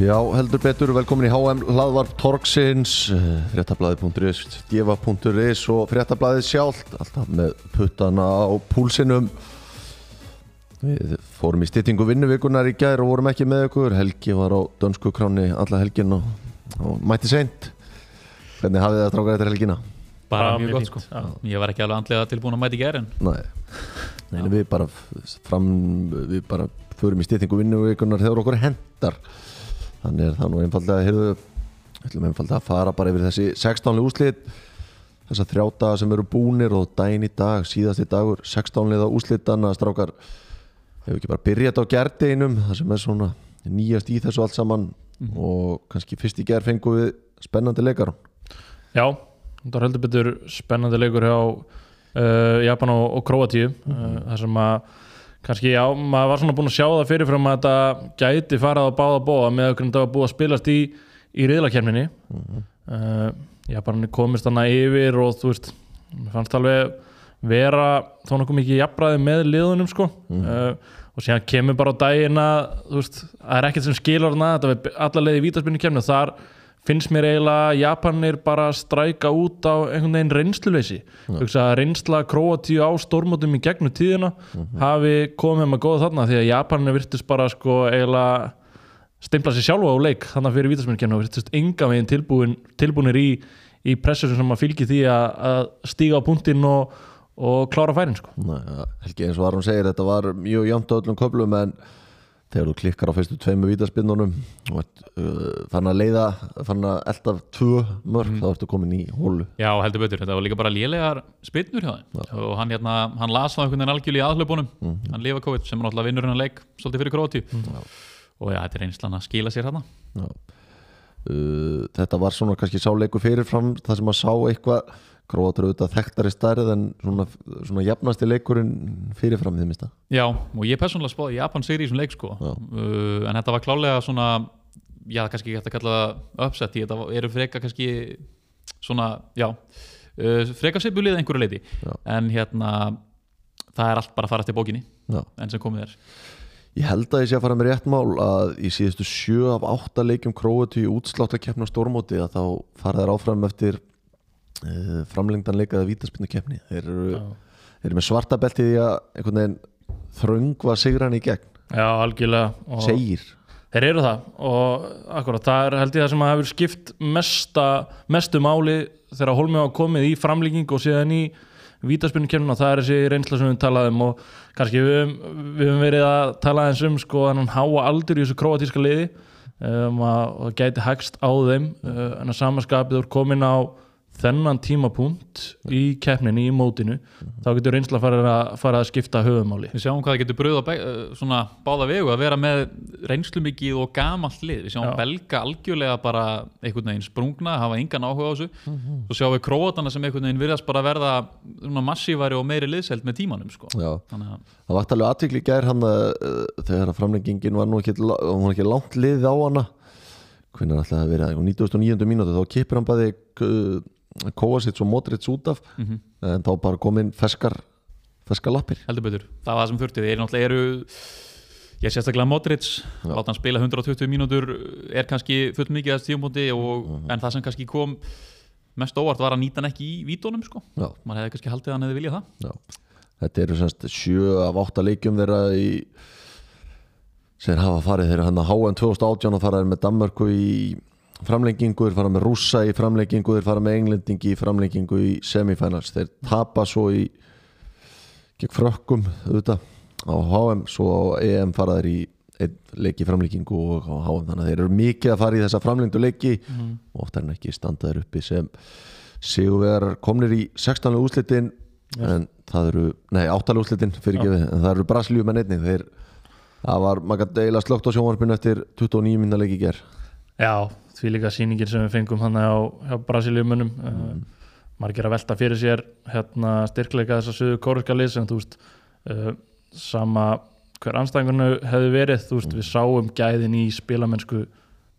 Já, heldur betur, velkomin í HM hlaðvarp Torgsins, fréttablaði.is, djefa.is og fréttablaði sjálft, alltaf með puttana á púlsinum. Við fórum í styttingu vinnuvikunar í gær og vorum ekki með ykkur, Helgi var á dönsku kráni alla helgin og, og mætti seint. Hvernig hafið það strákað eftir helgina? bara Bara mjög gott sko ég var ekki alveg andlega tilbúin að mæti gerin Nei, Nei við bara fram, við bara förum í styttingu vinnuvikunar þegar okkur hendar. Þannig er það nú einfallega, heyrðu, einfallega að fara bara yfir þessi 16. úslit, þessar þrjá daga sem eru búnir og daginn í dag, síðasti dagur, 16. liða úslitana, strákar, hefur ekki bara byrjað á gerdeginum, það sem er svona nýjast í þessu allt saman og kannski fyrst í gerð fengum við spennandi leikar. Já, þetta var heldur betur spennandi leikur hjá uh, Japan og, og Kroatíu uh, þar sem að kannski, já, maður var svona búinn að sjá það fyrirfram að þetta gæti farað á báða bóða með okkur þetta var búið að spilast í, í riðlakefninni uh, Japanin komist þarna yfir og þú veist, fannst alveg vera þó nokkuð mikið jafnræði með liðunum sko. Uh, og síðan kemur bara á daginn að þú veist, það er ekkert sem skilur þarna þetta var alla leiði í vítaspinnu kemni og þar finnst mér eiginlega Japanir bara að stræka út á einhvern veginn reynsluleysi. Að reynsla Kroatíu á stórmótum í gegnum tíðina hafi komið með góða þarna því að Japanir virtust bara sko eiginlega stimpla sér sjálfa á leik þannig fyrir vítaspinnkjarni og virtust enga veginn tilbúin, tilbúinir í, í pressur sem að fylgi því að, að stíga á punktinn og, og klára færin sko. Helgi eins og Aron segir, þetta var mjög jæmt á öllum köflum en þegar þú klikkar á fyrstu tveimu vítaspinnunum og uh, fann að leiða, fann að elda tvö mörg, þá ertu komin í hólu. já heldur betur, þetta var líka bara lélegar spinnur hjá þeim. Og hann hérna, hann las það einhvern veginn algjörlega í aðhlaupunum. Hann Livakovic sem er náttúrulega vinnur hennar leik svolítið fyrir Kroatíu og já, þetta er einslan að skila sér hérna. Uh, þetta var svona kannski sáleiku fyrirfram það sem að sá eitthvað gróður auðvitað þekktari stærð en svona, svona jafnasti leikurinn fyrirfram því mista. Já, og ég persónulega spáði Japan sigri í þessum leik sko uh, en þetta var klálega svona já, kannski ekki hægt að kalla það uppsett í þetta eru freka kannski svona, já uh, freka sipulið einhverju leiti Já. en hérna það er allt bara að fara eftir bókinni Já. enn sem komið er Ég held að ég sé að fara með rétt mál að í síðustu sjö af átta leikjum króatu í útslátt að keppna stórmóti að þá fara þær áfram eftir uh, framlengdan leikaða vítaspinnu keppni. Þeir eru, þeir eru með svarta beltið í að einhvern veginn þröngva sigran í gegn. Já, algjörlega og Segir. Þeir eru það og akkurat það er held ég það sem að hefur skipt mesta, mestu máli þegar Holmi á komið í framlíking og síðan í vítaspinnu kemna það er þessi reynsla sem við talaðum og kannski við, við höfum verið að tala eins um sko hann háa aldur í þessu króatíska liði um, að, og það gæti hægst á þeim uh, en að samaskapið úr komin á þennan tímapunkt í keppninni, í mótinu þá getur reynsla farið að, fara að skipta höfumáli Við sjáum hvað það getur bröð á be- uh, svona báða vegu að vera með reynslu mikið og gamalt lið við sjáum Já. belga algjörlega bara einhvern veginn sprungna, hafa engan áhuga á þessu svo sjáum við króatana sem einhvern veginn virðast bara verða svona massívari og meiri liðselt með tímanum sko. Já. þannig að Það vart alveg aðtikli gær hann að uh, þegar að framlengingin var nú ekki, var ekki langt liðið á hana hvernig er alltaf að vera á 99. mínútu þá kipir hann bæði uh, Kovacic og Modric út af Mhm. en þá bara komin ferskar ferskar lappir heldur betur, það var það sem þurfti þeir náttúrulega eru ég sérstaklega Modric, láta hann spila 120 mínútur er kannski full mikið að stífumóti og, en það sem kannski kom mest óvart var að nýta hann ekki í vítónum sko. Já. maður hefði kannski haldið að hann hefði viljað það Já. Þetta eru semst sjö af átta leikjum þeirra í sem hafa farið þeirra hann að HM 2018 og faraði með Danmörku í framlengingu, þeir fara með Rússa í framlengingu, þeir fara með Englendingi í framlengingu í semifinals, þeir tapa svo í gegn frökkum auðvitað á HM svo á EM fara þeir í einn leik í framlengingu og á HM þannig að þeir eru mikið að fara í þessa framlengdu leiki. Og oftar en ekki standa þeir uppi sem sigurvegar komnir í 16. úslitin en það eru, nei áttalega úslitin fyrir gefið, en það eru Brasilíu með neittning þeir, það var, maður gæti eiginlega slögt á sjónvarpinu eftir 29 minna leiki ger Já, því líka sýningin sem við fengum hann á hjá Brasilíumunum mm. margir að velta fyrir sér hérna, styrkleika þess að söðu kóruska lið sem þú veist uh, sama hver anstæðingunni hefði verið þú veist, við sáum gæðin í spilamennsku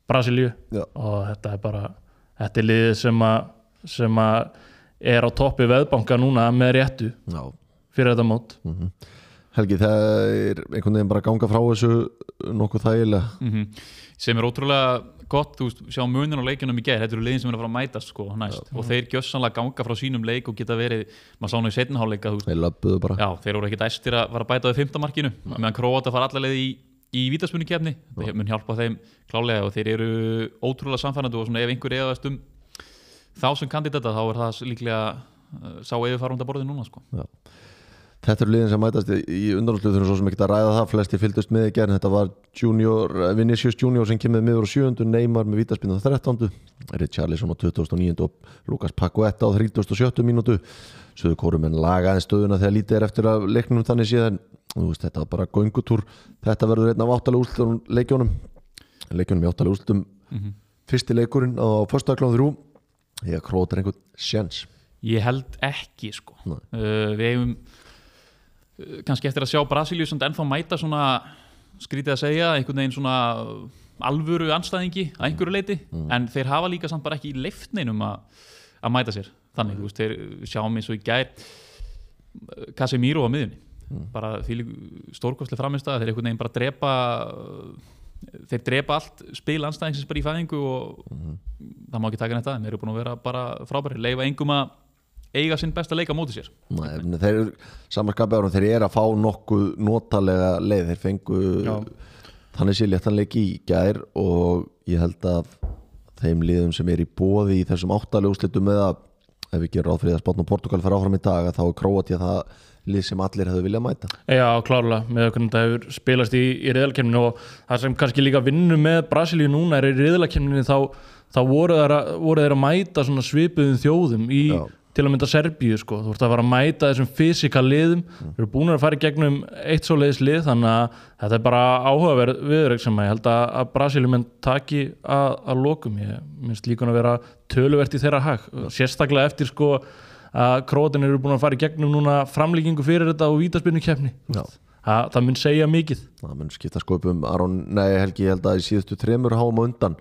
Brasilíu Já. og þetta er bara þetta er liðið sem að sem að er á toppi veðbanka núna með réttu Já. fyrir þetta mót Helgi, það er einhvern veginn bara að ganga frá þessu nokkuð þægilega. Mm sem er ótrúlega gott, þú veist, sjá munin á leikjunum í gær, þetta eru liðin sem er að fara að mætast sko, næst, og þeir gjössanlega ganga frá sínum leik og geta verið, maður sá nú í setnháleika Þeir voru ekkit æstir að fara að bæta við fymtamarkinu, meðan Króata fara allar leið í, í vítaspunni kefni, það mun hjálpa þeim klálega og þeir eru ótrúlega samfærandi og svona ef einhver eðast um þá sem kandidata, þá er það líklega uh, sá sko. Þetta eru liðin sem mætast í, þurfum svo sem ekki að ræða það, flesti fylgdust með í gerðin þetta var junior, eh, Vinicius Junior sem kemur miður á 7. Neymar með vítaspinn á 13. Richarlison á 2009. og Lukas Paqueta á 37. mínútu Suðu kórumenn laga en stöðuna þegar lítið er eftir að leiknum þannig síðan veist, þetta var bara göngutúr þetta verður einn af áttalega úrslutum leikjónum leikjónum í áttalega úrslutum fyrsti leikurinn á föstaklán þrjú ég krótar einhvern sjens Ég held ekki sko uh, Við hefum kannski eftir að sjá Brasilíu sem ennþá mæta svona skrítið að segja, einhvern veginn svona alvöru anstæðingi að einhverju leiti en þeir hafa líka samt bara ekki í leifninum að að mæta sér. Þannig, þú veist, þeir sjáum eins og í gær Casemiro á miðjunni. Bara því stórkostlega framist að þeir einhvern veginn bara drepa þeir drepa allt spil anstæðingsins bara í fæðingu og það má ekki taka neitt að þeir eru búin að vera bara frábæri, leifa engum að eiga sinn besta leik á móti sér Nei, þeir eru samanskapið árum þeir eru að fá nokkuð notalega leið þeir fengu Já. þannig sé léttanleik í gær og ég held að þeim liðum sem er í bóði í þessum með að ef við gerum ráð fyrir að spátna Portugal fara áfram í dag að þá er Króatía það lið sem allir hefðu viljað mæta Já, klárlega, með hvernig þetta hefur spilast í, í riðalkemninu og það sem kannski líka vinnu með Brasilíu núna er í riðalkemninu þá, þá voru, þeir að, voru þeir að mæta svona svipuðum þjóðum í Já. Til að mynda Serbíu sko, þú ert að fara að mæta þessum fysikal liðum, þeir eru búin að fara í gegnum eitt svo leiðis lið, þannig að þetta er bara áhugaverð viðrögg sem ég held að, að Brasilíu menn taki að, að lokum, ég minnst líkun að vera töluvert í þeirra hag, sérstaklega eftir sko að krótin eru búin að fara í gegnum núna framlíkingu fyrir þetta og vítaspinnu kefni Já. það, það mun segja mikið. Það mun skipta sköpum Aron, nei Helgi, ég held að í síðustu þremur háum undan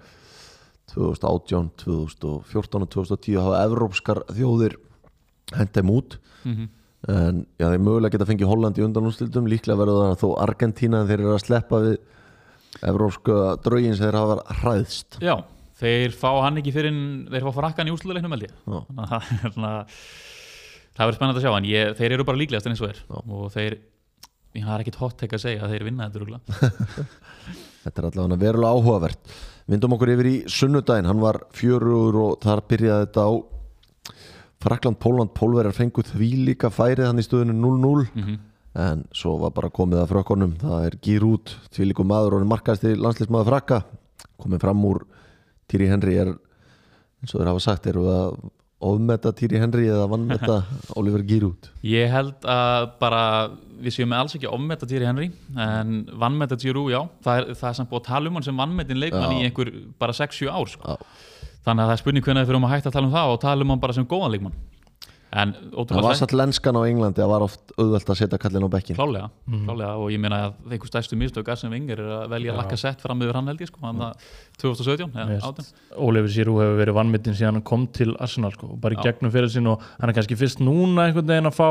2018, 2014 og 2010 hafa evrópskar þjóðir hendum út. En já, þeir mögulega geta fengið Holland í undanústildum líklega verður það þó Argentína en þeir eru að sleppa við evrópska draugin sem þeir hafa hræðst. Já, þeir fá hann ekki fyrir þeir fá frakkan í úrsluleiknum held ég. Þannig að það er svona það verður spennandi að sjá en ég, þeir eru bara líklegast eins og er. Já. og þeir, ég har ekkit hot take að segja að þeir vinna þetta þetta er allavega verulega áhugavert. Vindum okkur yfir í sunnudaginn. Hann var fjörugur og þar byrjaði þetta á Frakland, Póland, Pólverjar fengu því líka færið hann í stöðinu 0-0 en svo var bara komið að frökkunum. Það er gýr út, því líku maður og markaðist í landslismæður frakka. Komið fram úr Týri Henry er eins og þeir hafa sagt, eru að ofmeta Týri Henry eða vannmeta Oliver Giroud Ég held að bara við séum alls ekki ofmeta Thierry Henry en vannmeta Giroud, já það er, það er samt búið að tala um hann sem vannmetin leikmann Já. í einhver bara 6-7 ár sko. Þannig að það er spurning hvernig við fyrir að hætta að tala um það og tala um hann bara sem góðan leikmann en það var satt lenskan á Englandi að var oft auðvelt að setja kallin á bekkin Klálega, klálega og ég meina að einhver stærstu mistök Arsene Wenger er að velja að lakka sett fram yfir hann held ég sko, hann að 2017 eða Yes. 18 Ólefur Sírú hefur verið vannmittin síðan hann kom til Arsenal sko, bara í Já. gegnum fyrir sín og hann er kannski fyrst núna einhvern veginn að fá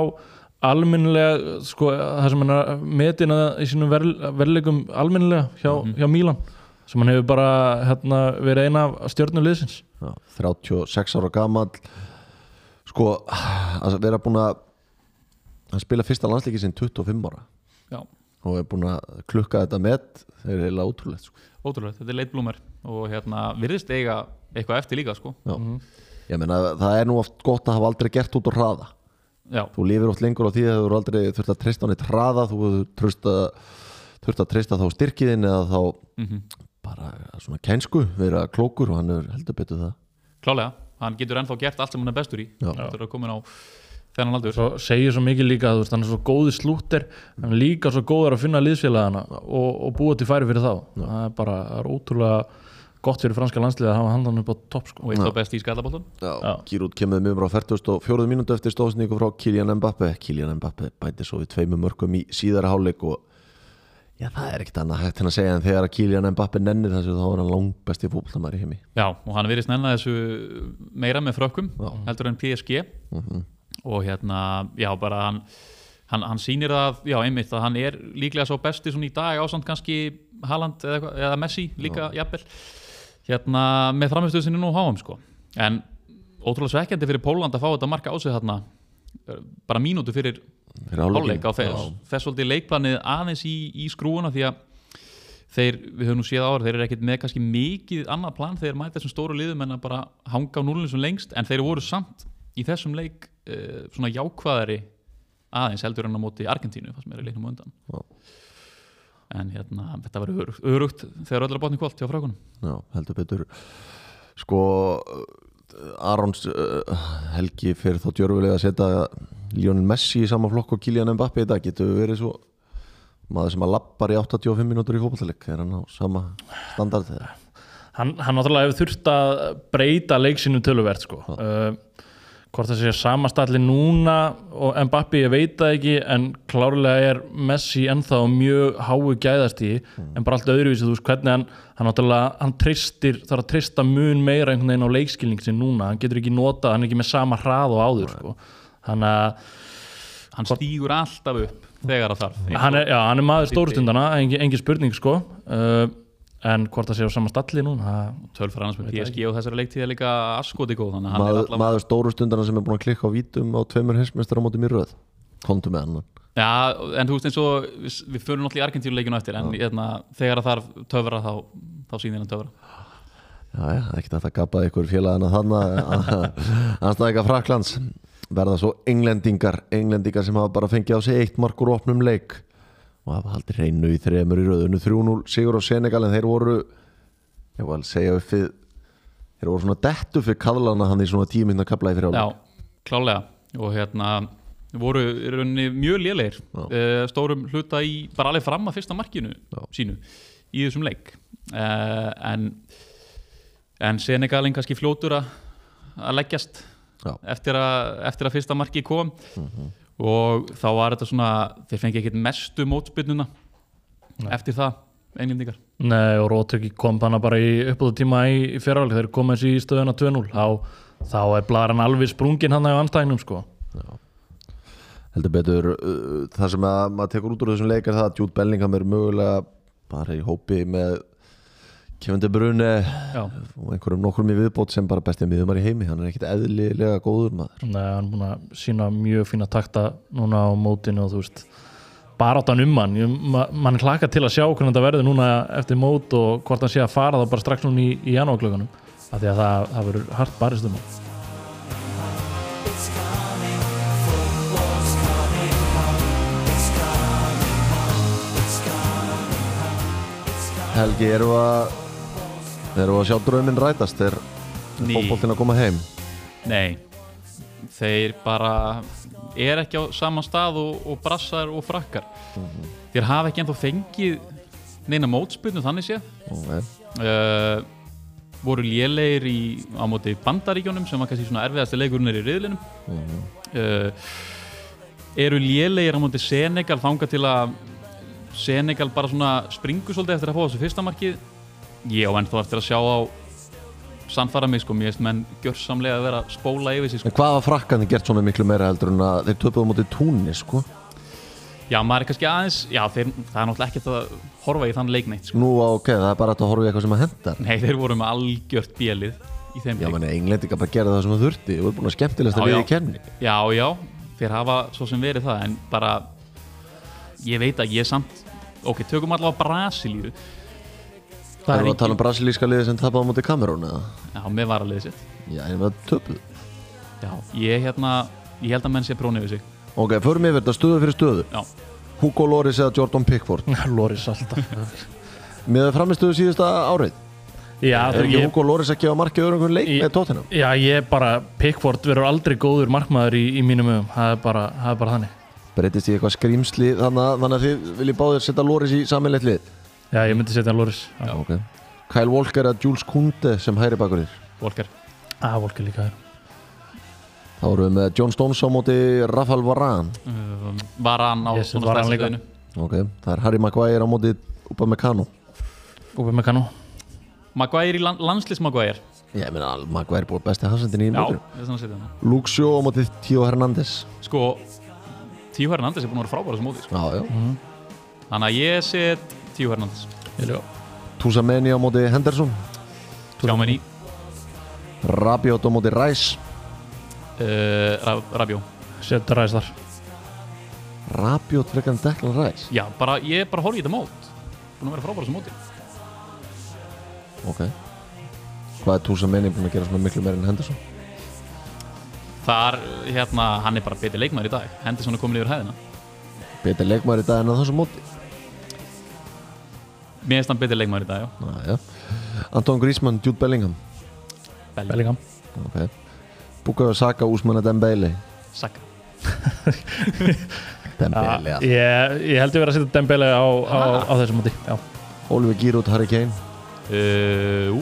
almennilega sko, það sem hann er metina í sínum ver, verleikum almennilega hjá, hjá Mílan sem hann hefur bara hérna, verið eina af stjórnuleysins Já, 36 ára gamall sko að vera búin að hann spila fyrsta landsleiki sinn 25 ára. Já, og er búin að klukka þetta með þeir eru eiginlega ótrúlegt sko. ótrúlega, þetta er leitblúmer og hérna virðist eiga eitthvað eftir líka sko. Já. ég meina það er nú oft gott að hafa aldrei gert út úr hraða. Já, þú lifir oft lengur á því að þú aldrei þurft að treysta á neitt hraða þú þurft að, þurft að treysta þá styrkiðin eða þá mhm. bara svona kænsku vera klókur og hann er heldur betur það. Klálega, hann getur ennþá gert allt sem hann er bestur í Já. þetta er að komin á þennan aldur svo segir svo mikið líka að þú veist, hann er svo góði slúttir hann er líka svo góður að finna liðsfélagana og, og búa til færi fyrir þá það er bara það er ótrúlega gott fyrir franska landsliða að hafa handan upp á topp sko. og eitt þá best í skallabóltan Já, Já. Giroud kemur með mér á 44. mínútu eftir stóðsningu frá Kylian Mbappe Kylian Mbappe bæti svo við tveimur mörgum í síðara hálfleik og Já, það er ekkert annað hægt en að segja en þegar að Kylian Mbappe nennir þessu þá er hann langbesti fótboltamæri í heimi. Já, og hann virðist nennan þessu meira með frökkum Já. heldur en PSG Mhm. og hérna, já, bara hann hann, hann sýnir það, já, einmitt að hann er líklega svo besti svona í dag ásamt kannski Haaland eða, eða Messi líka jafnvel. Hérna með framistöðu sinni nú háum sko. En ótrúlega svekkjandi fyrir Póland að fá þetta marka á sig þarna eh, bara mínútu fyrir Hálfleik á þess, þess svolítið leikplanið aðeins í, í skrúuna því að þeir, við höfum nú séð ára, þeir eru ekkert með kannski mikið annað plan þeir mæta þessum stóru liðum en að bara hanga á núlunum sem lengst en þeir voru samt í þessum leik uh, svona jákvæðari aðeins heldur en á móti Argentínu sem er í leiknum undan. Já. en hérna, þetta var örugt, örugt þegar öll er bátni kvöld hjá frákunum Já, heldur betur. Sko Arons uh, Helgi fyrir þá djörfulega að setja Lionel Messi í sama flokk og Kylian Mbappe í dag. Getur verið svo maður sem að lappar í 85 mínútur í fótballleik er hann á sama standard hann, hann náttúrulega hefur þurft að breyta leiksinu töluvert sko. uh, hvort það sé samastalli núna og Mbappi ég veit það ekki en klárlega er Messi ennþá mjög háu gæðast í en bara allt öðruvísi þú veist hvernig hann hann náttúrulega, hann tristir, þarf að trista mun meira einhvern veginn á leikskilning sin núna. Hann getur ekki notað, hann er ekki með sama hrað og áður sko. Hann að hann stígur alltaf upp þegar það þarf. Hann er, já, hann er maður stórstundana engin, engin spurning sko. Uh, en hvort það sé á sama stalli núna það- tölfur annars með PSG og þessari leiktíð er líka askoti góð þannig að hann er maður, allavega maður stóru stundana sem er búin að klikka á vítum á tveimur hinsmestur á móti mér röð komdu með hann Já, en þú veist eins og við, við förum náttúrulega í Argentínuleikinu eftir en hérna, þegar það þarf töfra þá, þá sýnir hann töfra. Já, já, ekkert að það gapa ykkur félagana þannig anstæðinga Fraklands verða svo englendingar englendingar sem hafa bara fengið á sig eitt markur opnum leik og hafa haldið reynu í þremur í röðunu 3-0 sigur á Senegal en þeir voru ég var að segja upp við þeir voru svona dettu fyrir kaðlana hann í svona tíminna kapla í fyrir Já, klálega og hérna voru í rauninni mjög lélegir Já. uh, stórum hluta í bara alveg fram að fyrsta markinu Já. sínu í þessum leik uh, en en Senegalin kannski fljótur að að leggjast. Eftir að, eftir að fyrsta marki kom. Og þá var þetta svona þeir fengi ekkert mestu mótspyrnuna eftir það englendingar. Nei, og Rótöki kom þannig bara í uppbúðu tíma í, í fyrraáli þegar komið þessi í stöðuna 2-0 þá, þá er blaran alveg sprungin hann á anstæðinum sko. heldur betur uh, það sem að maður tekur út úr þessum leik er það að Jude Bellingham er mögulega bara í hópi með Kevin De Bruyne og einhverjum nokkrum í viðbót sem bara bestið miðumar í heimi hann er ekkit eðlilega góður maður. Nei, hann er búin að sína mjög fína takta núna á mótinu og þú veist bara áttan um hann. Ma- mann hlaka til að sjá hvernig þetta verður núna eftir mót og hvort hann sé að fara þá bara strax núna í, í janúarklögunum af því að það, það verður hart barist um hann Helgi, eru að eru að sjá drauminn rætast Ný. fótboltinn að koma heim? Nei. Þeir bara er ekki á saman stað og, og brassar og frakkar. Þeir hafa ekki ennþá fengið neina mótspyrnu þannig séð. Okay. uh, voru lélegir í, á móti bandaríkjónum sem var kannski svona erfiðasti leikurinn er í riðlinum. Uh, eru lélegir á móti Senegal þanga til að Senegal bara svona springur svolítið eftir að fá þessu fyrsta markið ég á ennþá eftir að sjá á sannfara mig sko, mér veist menn gjörsamlega að vera að spóla yfir sig sko. en hvað var frakkandi gert svona miklu meira heldur en að þeir töpuðu móti túnni sko? Já maður er kannski aðeins já, þeir, það er náttúrulega ekkert að horfa í þann leikneitt sko. nú ok, það er bara að horfa í eitthvað sem að hendar nei þeir voru með algjört bjelið í þeim já, leik. menn, englendinga bara gera það sem það þurfti. Og er búin að skemmtilegast Já, að við já. í kenni Já, já, þeir hafa svo sem verið það en bara ég veit að ég samt ok, tökum allavega Brasilíu Það er er að tala um brasilíska liði sem tapaði á móti Kamerún eða? Já, með varaliðið sitt. Já, en það töpuðu Já, ég hérna, ég held að menn sé prónið við sig. Ok, förum yfir þetta stöðu fyrir stöðu. Já, Hugo Loris eða Jordan Pickford? Loris alltaf. Með framistöðu síðasta árið. Já, Er ekki ég, Hugo Loris að gefa markið öðru einhvern leik Ég- með tóttina? já, ég bara Pickford verður aldrei góður markmaður í, í mínum ögum það er bara, það er bara þannig. Breytist í eitthvað skrýmsli þannig að, þið viljið báðir setja Loris í saminleitt lið Já, ég myndi setja Loris. Já, okay. Kyle Walker eða Jules Kunde sem hæri bakur þér? Volker ah, Volker líka þér Þá erum við með John Stones á móti Rafael Varane. Um, Var hann á svona Varane stærsta líka. stöðinu ok, það er Harry Maguire á móti Upa Meccano Úpi með kannu Maguire í land, landslýs Maguire. Ég meina, Maguire er búið besti hafsendin í Já, mótur ég svona að setja hana Luke Shaw á móti Tío Hernández Sko, Tíu Hernandez er búin að vera frábæra sem móti sko. já, já. Þannig að ég set Tíu Hernandez. Túsa Meni á móti Henderson. Mér í Rabiot á móti Rice. Uh, Ra- Rabió Sett ræðist þar. Rabiot frekar en Declan Rice. Já, bara, ég bara horf í þetta mót. Búin að vera frábæra sem móti. Ok. Hvað er Túsa Meni búin að gera svona miklu meir en Henderson? Þar, hérna, hann er bara betið leikmaður í dag. Henderson er komin yfir hæðina. Betur leikmaður í dag en að þessu móti Mér finnst hann betið leikmaður í dag, já. Ná, já. Anton Griezmann, Jude Bellingham. Bellingham. Bellingham. Ok. Bukayo Saka, Úsmann Dembele. Saka. Dembele, Já, ja. ég, ég held ég verið að setja Dembele á, á, á þessum móti Já. Oliver Giroud, Harry Kane. Uh, Ú,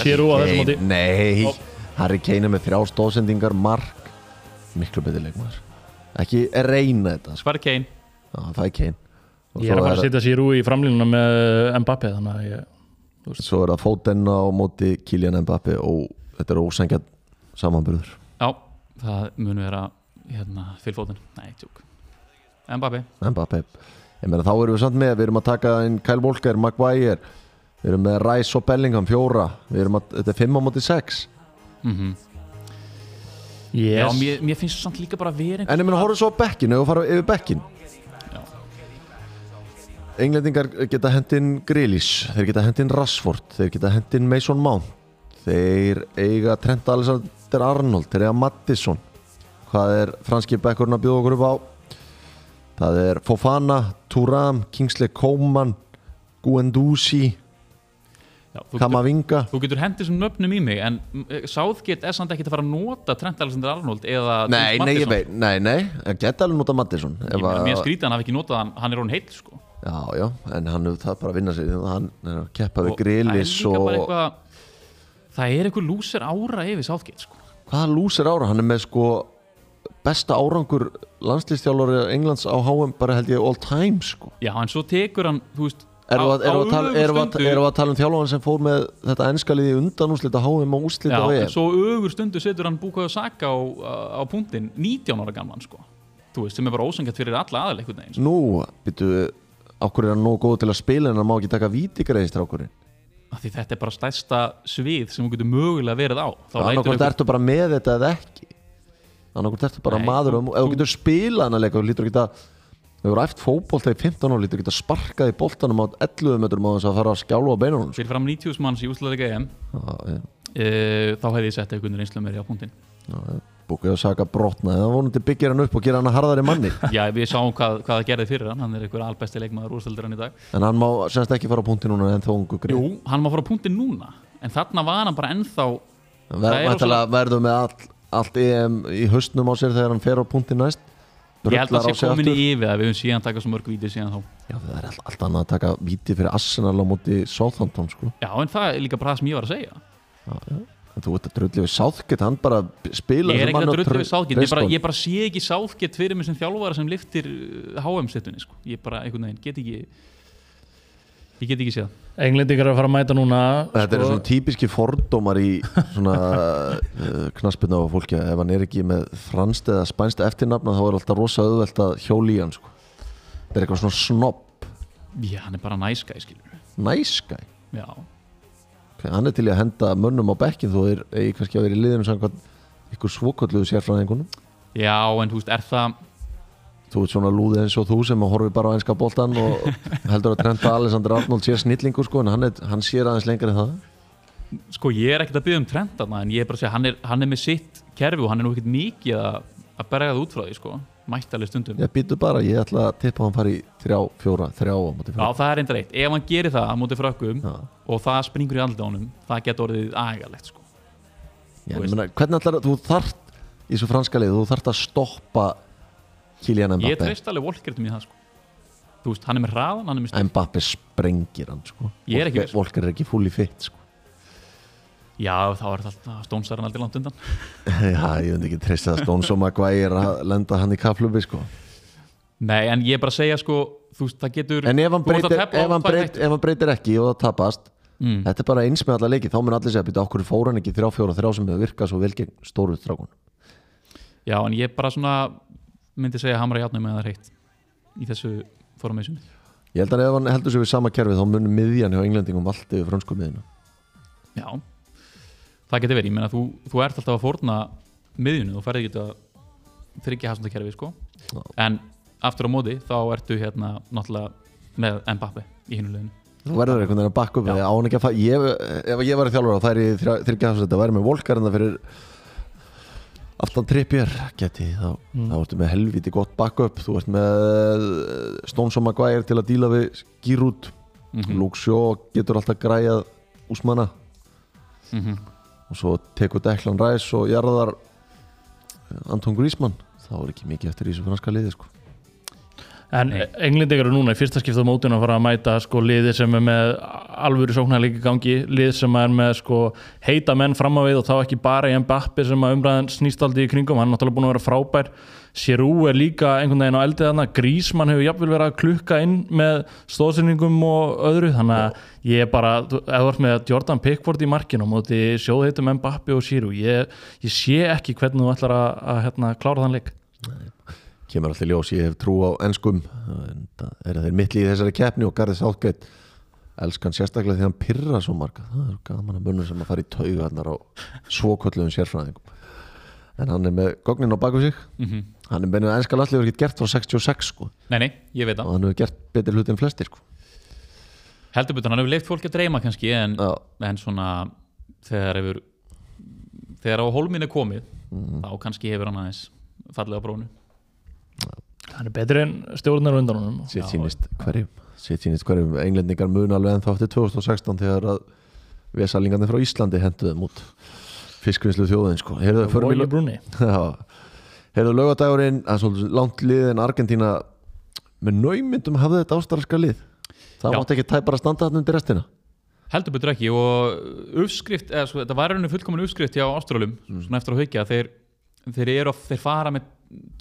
Giroud á þessum móti. Nei, Ó. Harry Kane er með þrjá stóðsendingar mark. Miklu betur leikmaður. Ekki reyna þetta sko. Hvað er Kane? Já, það er Kane. Og Ég er að fara að setja Giroud í framlínuna með Mbappe þannig að ég Svo er það Foden á móti Kylian Mbappe og þetta er ósengjart samanburður. Já, það mun vera hérna, fylgfóðin Nei, tjók Mbappe Mbappe Ég meina þá erum við samt með, við erum að taka inn Kyle Walker, Maguire. Við erum með Rice og Bellingham, fjóra. Við erum að, þetta er fimm á móti sex. Mm yes. Já, mér, mér finnst samt líka bara vera En ég meina horfðu svo á bekkin, ef við fara yfir bekkin Já. Englendingar geta hendinn Grealish, þeir geta hendinn Rashford, þeir geta hendinn Mason Mount. Þeir eiga Trent Alexander Arnold, þeir eiga Mattisson. Hvað er franski bekkurinn að bjóða okkur upp á? Það er Fofana, Turam, Kingsley Coman, Guendouzi, Kamavinga. þú getur hendið þessum nöfnum í mig En mm, Southgate er samt ekki að fara að nota Trent Alexander Arnold eða Nei, James nei, nei, nei, ég geta alveg nota Mattisson. Mér skrítið að hann ekki notað hann Hann er hún heill sko Já, já, en hann hefur það bara að vinna sig hann er að keppa við er bara og eitthvað Það er eitthvað lúser ára yfir Southgate sko. Hvaða lúsir ára, hann er með sko besta árangur landslýstjálfari Englands á HM bara held ég all time sko. Já, en svo tekur hann, þú veist Erum við að- tala- um þjálfan sem fór með þetta ennskaliði undan úslita HM og úslita Já, og en EM? svo ögur stundu setur hann Bukayo Saka á, á punktin 19 ára gamlan sko. Þú veist, sem er bara ósangjart fyrir alla aðal einhvern veginn sko. Nú, býtu, okkur er hann nógu góð til að spila en hann má ekki taka vítigreiðistrákurinn Af Því þetta er bara stærsta svið sem þú getur mögulega verið á. Lætur Annarkvort einhver- ertu bara með þetta eða ekki. Annarkvort ertu bara Nei, maður þú- og ef þú getur spilað hann að leika þú lítur ekki að Þú hefur æft fótbolta í 15 ára, lítur ekki að sparka í boltanum á 11 metrum á þess að fara að skjálfa beinunum. Fyrir fram 90 manns í úsleika EM. Já, já, e, Þá hefði ég sett einhvern reynslu meiri á punktin já, já. Búkið að saka brotna Það vonandi byggir hann upp og gera hann að harðari manni. Já, við sáum hvað, hvað það gerði fyrir hann Hann er einhver albesti leikmaður úrsteldur hann í dag. En hann má semst ekki fara á punkti núna en þó ungu grið Jú, hann má fara á punktin núna En þarna var hann bara ennþá það er verður með all, allt EM í haustnum á sér þegar hann fer á punkti næst. Ég held að á sé komin í yfir það Við höfum síðan taka svo mörg víti síðan þá. Já, það er allt, allt annað að taka víti fyrir Arsenal á móti Southampton sko. Já, en það er líka bara það sem ég var að segja. Já, já. Þú ert að drulli við Southgate, hann bara spila Ég er ekki að drullu við Southgate ég ég bara sé ekki Southgate fyrir mig sem þjálfara sem liftir HM-settunni sko. Ég bara einhvern veginn get ekki Ég get ekki séð. Englendingar er að fara að mæta núna Þetta eru sko, svona típiski fordómar í svona uh, knaspinu á fólki. Ef hann er ekki með franskt eða spænst eftirnafna þá er alltaf rosa auðvelt að hjóli í hann sko. Þetta er eitthvað svona snopp Já, hann er bara næskæ, skilur næskæ Já, hann er til að henda mönnum á bekkin þú er kannski að vera í liðinu samkvæmt ykkur svokölluðu sérfræðingunum. Já en þú veist, er það þú ert svona lúðið eins og þú sem horfir bara á einska boltan og heldur að Trenta Alexander Arnold sé snillingur sko en hann, er, hann sér aðeins lengur en það. Sko, ég er ekkert að byggja um trend þarna En ég er bara að segja, hann er, hann er með sitt kerfi Og hann er nú ekkert mikið að, að berga það út frá því, sko Mættalega stundum ég býtu bara, ég ætla að tippa hann fari þrjá, fjóra, þrjá á móti Já, fjóra það er reyndar eitt Ef hann gerir það á móti frökkum Já. Og það springur í honum Það getur orðið agalegt, sko Já, ég meina, hvernig ætlar þú þart í svo franska lið, þú þart að stoppa Kylian Ég Mbappe treyst alveg Volkertum í það, sko Þú veist, hann er með hraðan, hann er með styrk Mbappe sprengir hann sko. Ég er ekki viss. Volker er ekki fulli fitt sko. Já, þá er þetta stónsar hann aldrei langt undan. Já, ég veit ekki treyst að Stones og Maguire að lenda hann í kaflubi sko. Nei, en ég er bara að segja sko þú veist, það getur En ef hann að breytir, ef hann breytir, ef hann breytir ekki og það tapast Mm. Þetta er bara eins með alla leiki Þá mun allir segja, býta okkur fór hann ekki? Þrjá, fjóra, þrjá sem hefur virkað svo vel gegn stóru strákun Já, en ég bara svona myndi segja hamra játnum með það reitt í þessu formation Ég held að ef hann heldur það getur verið, ég meina þú, þú ert alltaf að fórna miðjunu, þú ferði ekki að þryggja hafsandakerfi sko Já. en aftur á móti þá ertu hérna náttúrulega með Mbappe í hinu liðinu Þú verður einhvern veginn að bakka upp Já. því á hann ekki að fæ ég, Ef ég væri þjálfur og það er í þryggja þetta væri með volkar en það fyrir aftan trippjör geti þá, Mm. þá ertu með helviti gott backup þú ert með eh, Stones og Maguire til að díla við skýrút mm Luke Shaw getur alltaf græjað úsmanna -hmm. Og svo tekur Declan Rice og jarðar Anton Griezmann þá er ekki mikið eftir í þessu franska liði sko. En Nei. englendingar eru núna í fyrsta skipta á mótinu að fara að mæta sko liði sem er með alvöru sóknarleiki gangi, lið sem er með sko heita menn fram á við og þá ekki bara í Mbappi sem umræðan snýst aldrei í kringum, hann er náttúrulega búin að vera frábær. Giroud er líka einhvern veginn á eldið þarna, Griezmann hefur jafnvel verið að klukka inn með stóðsyningum og öðru, þannig að ég er bara, þú ert með Jordan Pickford í markinu á móti sjóðheitum Mbappi og Giroud, ég, ég sé ekki hvernig þú ætlar að, að hérna, klára þann leik. Kemur alltaf ljós, ég hef trú á enskum en það er mittli í þessari keppni og Garðið Sáttgeit elskan sérstaklega því hann pyrra svo marga. Það er gaman að munur sem að fara í taugarnar á svokölluðum sérfræðingum. En hann er með gognin á baku sig. Mhm. hann er beinið enska landslið hefur ekki gert frá 66 sko. Nei, nei, og hann hefur gert betur hluti en flestir sko. Heldur betur, hann hefur leift fólki að dreyma kannski en, en svona þegar hefur þegar á hólminn er komið Mhm. þá kannski hefur hann aðeins fallið á brónu. Hann er betri en stjórnar undan honum. Sitt Já, sýnist hverjum sitt sýnist hverjum, englendingar mun alveg ennþá eftir 2016 þegar að vesalingarnir frá Íslandi henduðum út. Fiskvinnslu þjóðin sko. Heyrðu, förum í Vogi lög- Brúni Já, hefðu laugadagurinn að svolítið langt lið en Argentína. Með naumyndum hafði þetta ástarska lið. Það Já. mátti ekki tæpar að standa þarna undir restina. Heldur betur ekki. Og uppskrift, eða sko, þetta var rauninu fullkomin uppskrift hjá Ástrálum, svona eftir að haukja þeir, þeir að þeir fara með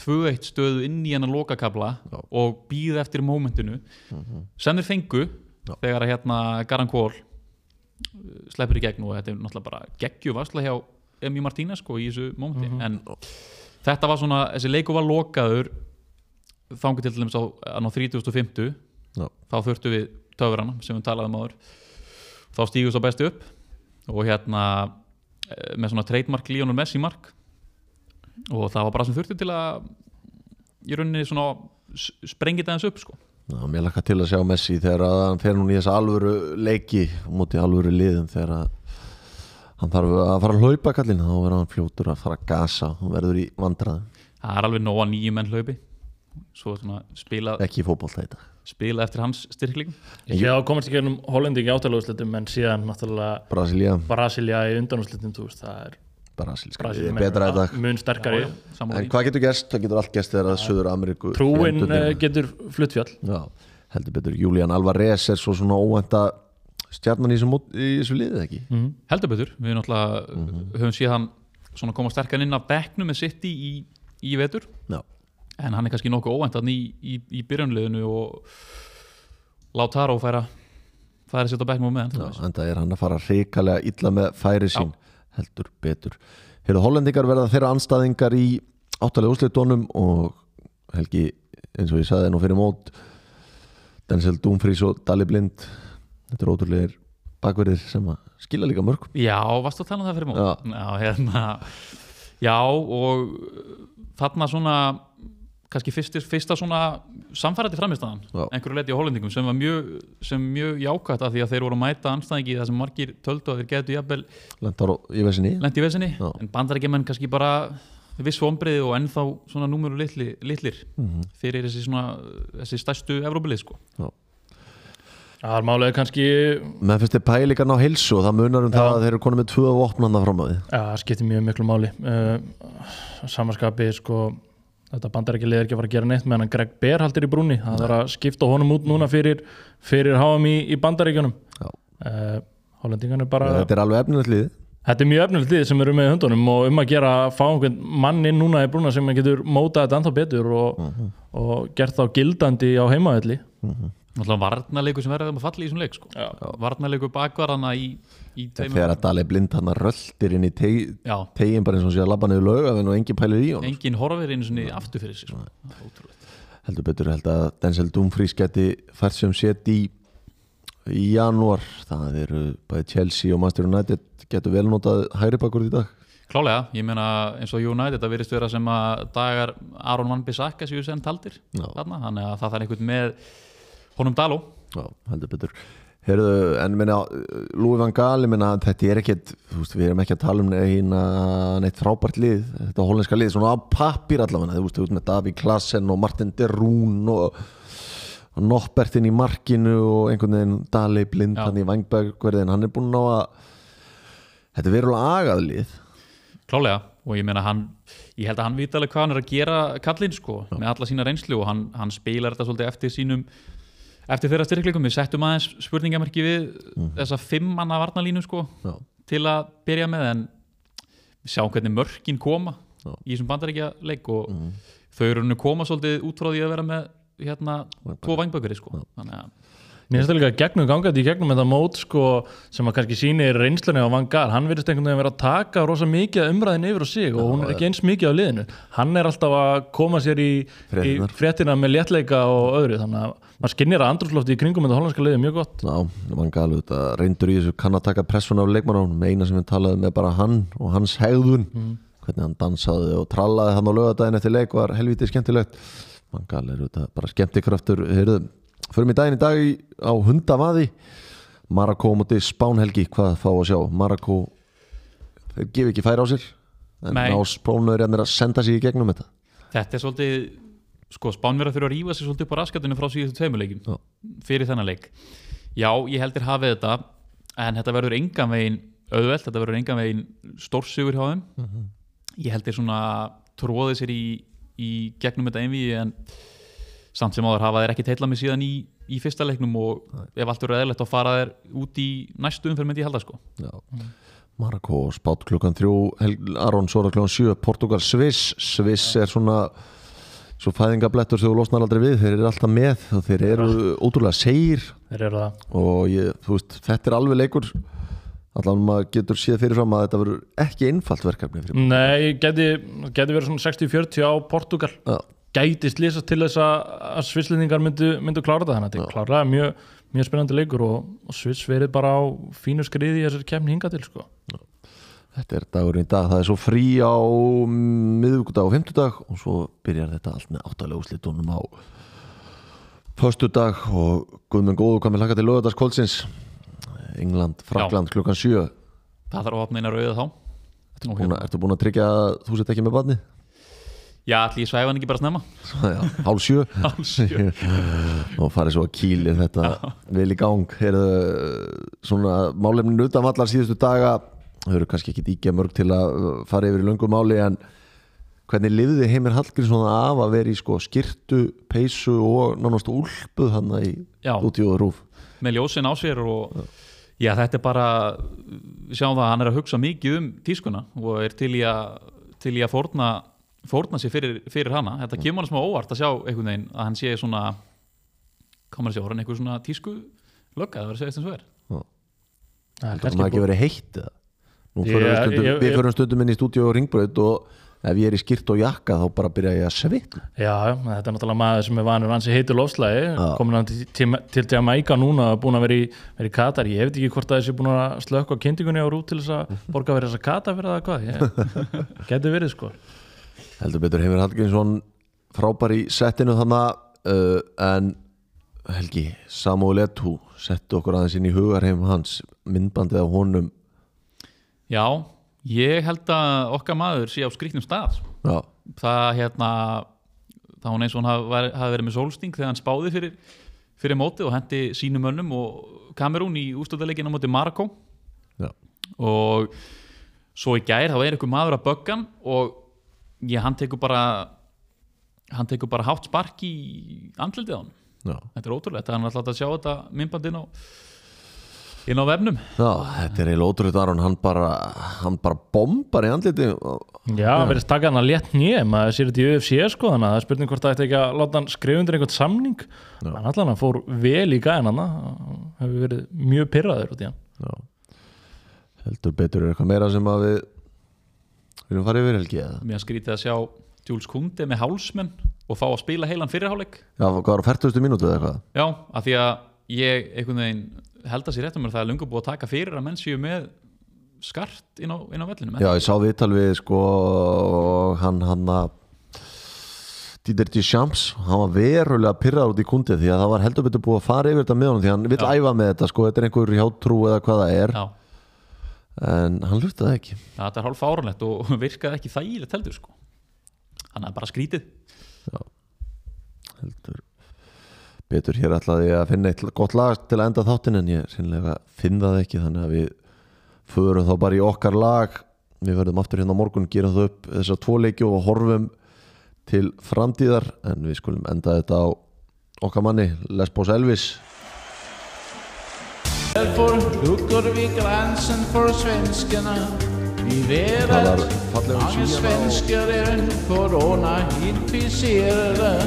2-1 stöðu inn í hennar lokakabla Já. og býða eftir mómentinu. Sem þeir fengu Já. þegar að hérna Garan Kól sleppur í gegn og þetta er náttúrulega bara geggju varsla hjá Emi Martínez sko í þessu mómenti. En þetta var svona, þessi leiku var lokaður þangu til dæmis á, á 3050 Já. þá þurftu við töfrana sem við talaðum áður. Þá stígust á bestu upp og hérna eh, með svona trademark Lionel Messi mark og það var bara sem þurfti til að í rauninni svona sprengið aðeins upp sko. Já, mér lakka til að sjá Messi þegar að hann fer núna í þessa alvöru leiki múti alvöru liðin þegar að hann þarf að fara að hlaupa kallin þá verður hann fljótur að fara að gasa. Hann verður í vandraðum, það er alveg nóga nýju menn hlaupi. Svo svona spila, ekki í fótbolta þetta spila eftir hans styrkling Ég hef komast ekki um Hollandi í átalaguslitum en síðan náttúrulega Brasilia, Brasilia í veist, það er Brasilíska. Er betra í dag. mun sterkari Já, já, en hvað getur gerst? Það getur allt gerst þegar að Suður Ameríku Trúin eh, getur flutt fjall. Já, heldur betur. Julian Alvarez er svo svona óvænta stjarnan í þessu, liðið ekki? Mm. heldur betur, við náttúrulega höfum séð hann svona koma sterkan inn af bekknum með sitt í, í vetur. Já, en hann er kannski nokkuð óvænt hann í, í, í byrjunliðinu og Lautaro færa færa sitt á bekknum með já hann en það er hann að fara hrikalega illa með færi sín heldur betur Hefur hollendingar verða þeirra anstæðingar í áttalega úslitónum og Helgi, eins og ég sagði nú fyrir mót Denzel Dumfries og Dali Blind þetta er ótrúlegir bakverðir sem að skila líka mörg Já, varstu að tala um það fyrir mót? Já. Já, hérna Já, og þarna svona kannski fyrstir, fyrsta svona samfærandi framistæðan Já. einhverju leiti á hollendingum sem var mjög, sem mjög jákvætt af því að þeir voru að mæta anstæðingi þar sem margir töldu að þeir getu jafnvel Lentar í vesinni lent í vesinni Já. en bandarækjumenn kannski bara viss vombriði og ennþá svona númuru litli, litlir Mhm. fyrir þessi svona þessi stærstu Evrópilið sko Það er málega kannski menn finnst þið pælingar ná heilsu og það munar um Já. það að þeir eru konum með tvö vopnanda fram á því Já, það skiptir mjög miklu máli uh, Samanskapi, sko Þetta bandar ekki leðir ekki að fara að gera neitt meðan Greg Bear haldir í brúni Það er að skipta honum út núna fyrir fyrir HM í, í bandaríkjunum. Já. uh, Hollendingan er bara þetta er alveg efnilegt lið. Þetta er mjög efnilegt lið sem eru með í höndunum og um að gera að fá einhvern mann inn núna í brúna sem getur mótað þetta ennþá betur og, og gert þá gildandi á heimavelli Náttúrulega varnarleikur sem verður að falla í þessum leik sko. Já. Varnarleikur bakvarana í, í tveimur þegar að Dali blind hann röltir inn í tegin bara eins og sé að labba niður lögavinn og engin pælir í honum engin horfir einu sinni aftur fyrir sig sko. Ótrúlegt. heldur betur held að Denzel Dumfries geti fært sem set í í janúar. Það eru bæði Chelsea og Manchester United getur vel notað hægri bakur í dag. Klálega, ég meina eins og United það virðist vera sem að dagar Aron Van Bissaka séu sem taldir þarna, þannig að það þarf einhvern með honum Daló. Já, heldur betur. Heyrðu, en minna, Lúi van Gaal, ég minna, þetta er ekkert, þú veist, við erum ekki að tala um neina, neitt frábært lið, þetta hollenska lið, svona á pappir allavega, þú veist, þú veist, með Daví Klassen og Martin de Roon og, Noppbertin í markinu og einhvern veginn Dali blind hann í Vangbergverðin, hann er búinn að ná að, þetta er verulega agað lið. Klálega, og ég meina hann ég held að hann vita alveg hvað hann er að gera kallinn sko, með alla sína reynslu og hann, hann spilar þetta svolítið eftir sínum eftir þeirra styrkleikum, við settum aðeins spurningamerki við þessa fimm manna varnalínu sko, Já, til að byrja með en við sjáum hvernig mörkin koma Já. í þessum bandaríkja leik og þau eru nú koma svolítið út frá því að vera með hérna, tvo vangbökuri sko. þannig að Mér finnst það líka gegnum gangandi í gegnum þetta mót sko, sem að kannski síni reynslunni á Van Gaal, hann virðist einhvern veginn vera að taka rosa mikið umræðin yfir á sig og hún er ekki eins mikið á liðinu. Hann er alltaf að koma sér í, í fréttina með léttleika og öðru þannig að maður skinnir að andrúslofti í kringum þetta hollandska liði mjög gott. Já, Van Gaal, þetta reyndur í þessu kann að taka pressun af leikmannánum, eina sem við talaði með bara hann og hans hegðun, hvernig hann dansaði og trallaði hann á lögadaginn eftir leik var helvítið skemmtilegt. Van Gaal er þetta bara skemmtikraftur, heyrðu, förum í daginn í dag á hundavaði, Marako múti Spánhelgi, hvað fá að sjá, Marako, þeir gefi ekki færi á sér, en Nei. ná sprónuður að senda sig í gegnum þetta. þetta er svolítið sko, Spánverða þurfa að rífa sig svolítið upp á raskatinu frá síðustu tveimuleikin fyrir þennan leik. Já, ég heldur hafið þetta en þetta verður engan veginn auðvelt, þetta verður engan veginn stórsugur hjá þeim. Ég heldur svona tróðið sér í, í gegnum þetta einví en samt sem áður hafa þeir ekki teitla mig síðan í, í fyrsta leiknum og ef allt verður eðlert þá fara þeir út í næstu umferð myndi ég halda sko. Já. Marako spátt klukkan þrjú Hel- Aron Sora klukkan sjö Portugal Sviss. Sviss er svona svo fæðingablettur sem þú losnar aldrei við. Þeir eru alltaf með og þeir eru ótrúlega segir þeir eru það. Og ég, þú veist, þetta er alveg leikur. Allan maður getur séð fyrirfram að þetta verður ekki einfalt verkefni fyrir Nei, geti, geti verið svona 60-40 á Portugal. Já, gæti slýsast til þess að, svisslendingar myndu, myndu klára þetta. Þannig að þetta er klárlega mjög, mjög spennandi leikur og, og sviss verið bara á fínu skriði í þessari kemni hinga til sko. þetta er dagurinn í dag. Það er svo frí á miðvíkudag og fimmtudag og svo byrjar þetta allt með áttalega úslitunum á föstudag og Guðmenn Góðu komið laka til lögadagskvöldsins England, Frakland klukkan sjö. Það þarf að opna eina rauðið þá. Ertu búin, að, ertu búin að tryggja að þú sett ekki með barni? Já, allir svæfa hann ekki bara snemma? Já, hálf sjö. Hálf sjö. og farið svo að kýli þetta vel í gang. Heyrðu, svona málefnin utan allar síðustu daga þau eru kannski ekki íkja mörg til að uh, fara yfir í löngum máli en hvernig lifði Heimir Hallgrímsson af að vera í sko skirtu, peysu og nánast úlpuð hann í Já. útíðu rúf með ljósin á sér og já, þetta er bara við sjáum það að hann er að hugsa mikið um tískuna og er til í að til í að fórna, fórna sér fyrir, fyrir hana. Þetta kemur hann smá óvart að sjá einhvern veginn að hann sé svona komur að sjá, hann einhver svona tísku lögga, það verður að segja eins og er. Það er ekki verið heitt eða? Nú Ég- förum við, förum stundum inn í stúdíu og ringbröð og ef ég er í skirt og jakka þá bara byrja ég að svitna. Já, þetta er náttúrulega maður sem er vanur hansi heitur lofslægi, Já. komin hann til, til, til Jamaica núna, búin að vera í, vera í Katar, ég veit ekki hvort að þessi búin að slökka á kynntingunni á rút til þess að borga fyrir þess að Katar fyrir það hvað, geti verið sko. Heldur betur Heimir Hallgrímsson frábær í settinu þannig uh, en Helgi Samuel Eto'o settu okkur aðeins inn í hugarheim hans myndbandið á honum. Já, ég held að okkar maður sé á skrýtnum stað já, það hérna það hún eins og hann hafi, verið með sólsting þegar hann spáði fyrir, fyrir móti og hendi sínum önnum og Kamerún í ústöðuleikin á móti Marokko. Já, og svo í gær þá er einhver maður að böggan og ég, hann tekur bara hann tekur bara hátt spark í andlitið á hann já, þetta er ótrúlegt, hann er alltaf að sjá þetta myndbandinn á inn á vefnum. Já, þetta er eiginlega ótrúlega Aron, hann bara, hann bara bombar í andliti Já, hann verðist taka hann að létt nýja maður sér þetta í UFC sko þannig að það er spurning hvort það ætti ekki að láta hann skrifa undir einhvern samning. Hann allan hann fór vel í gæðin hann hefur verið mjög pyrraður út í hann. Já. heldur betur er eitthvað meira sem að við viljum fara yfir helgi eða? mér skrítið að sjá Jules Kunde með hálsmenn og fá að spila heilan fyrirháleik Já, hvað var 40. mínútu eða eitthvað? já, af því að ég einhvern veginn held að sér rétt um mér það er lungu búið að taka fyrir að menn séu með skart inn á, inn á vellinum Já, ég sá viðtal við sko hann hann að Dieter Deschamps, hann var verulega pyrrar út í kundi því að það var heldur betur búið að fara yfir þetta með honum því hann vill Já. æfa með þetta sko, þetta er einhver hjátrú eða hvað það er já, en hann það ekki. Já, þetta er hálf fárunlegt og virkaði ekki þægilegt heldur sko. Hann er bara skrítið. Heldur betur. Hér ætlaði ég að finna eitt gott lag til að enda þáttin en ég sinnlega finn það ekki þannig að við förum þá bara í okkar lag. Við verðum aftur hérna á morgun, gerum það upp þessar tvo leiki og horfum til framtíðar en við skulum enda þetta á okkar manni Lesbos Elvis Därför luckar vi gränsen för svenskarna. Fallega um många svenskar är corona-inficerade.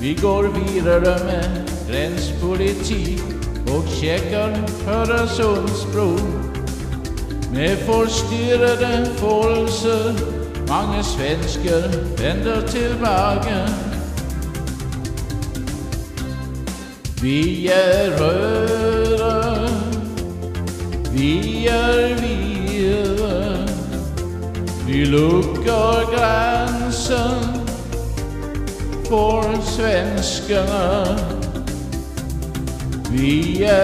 Vi går vidare med gränspolitik och checkar Öresundsbron. Med förstyrrade folser, många svenskar vänder tillbaka. Vi är röda, vi är vita. Vi luckar gränsen för svenskarna. Vi är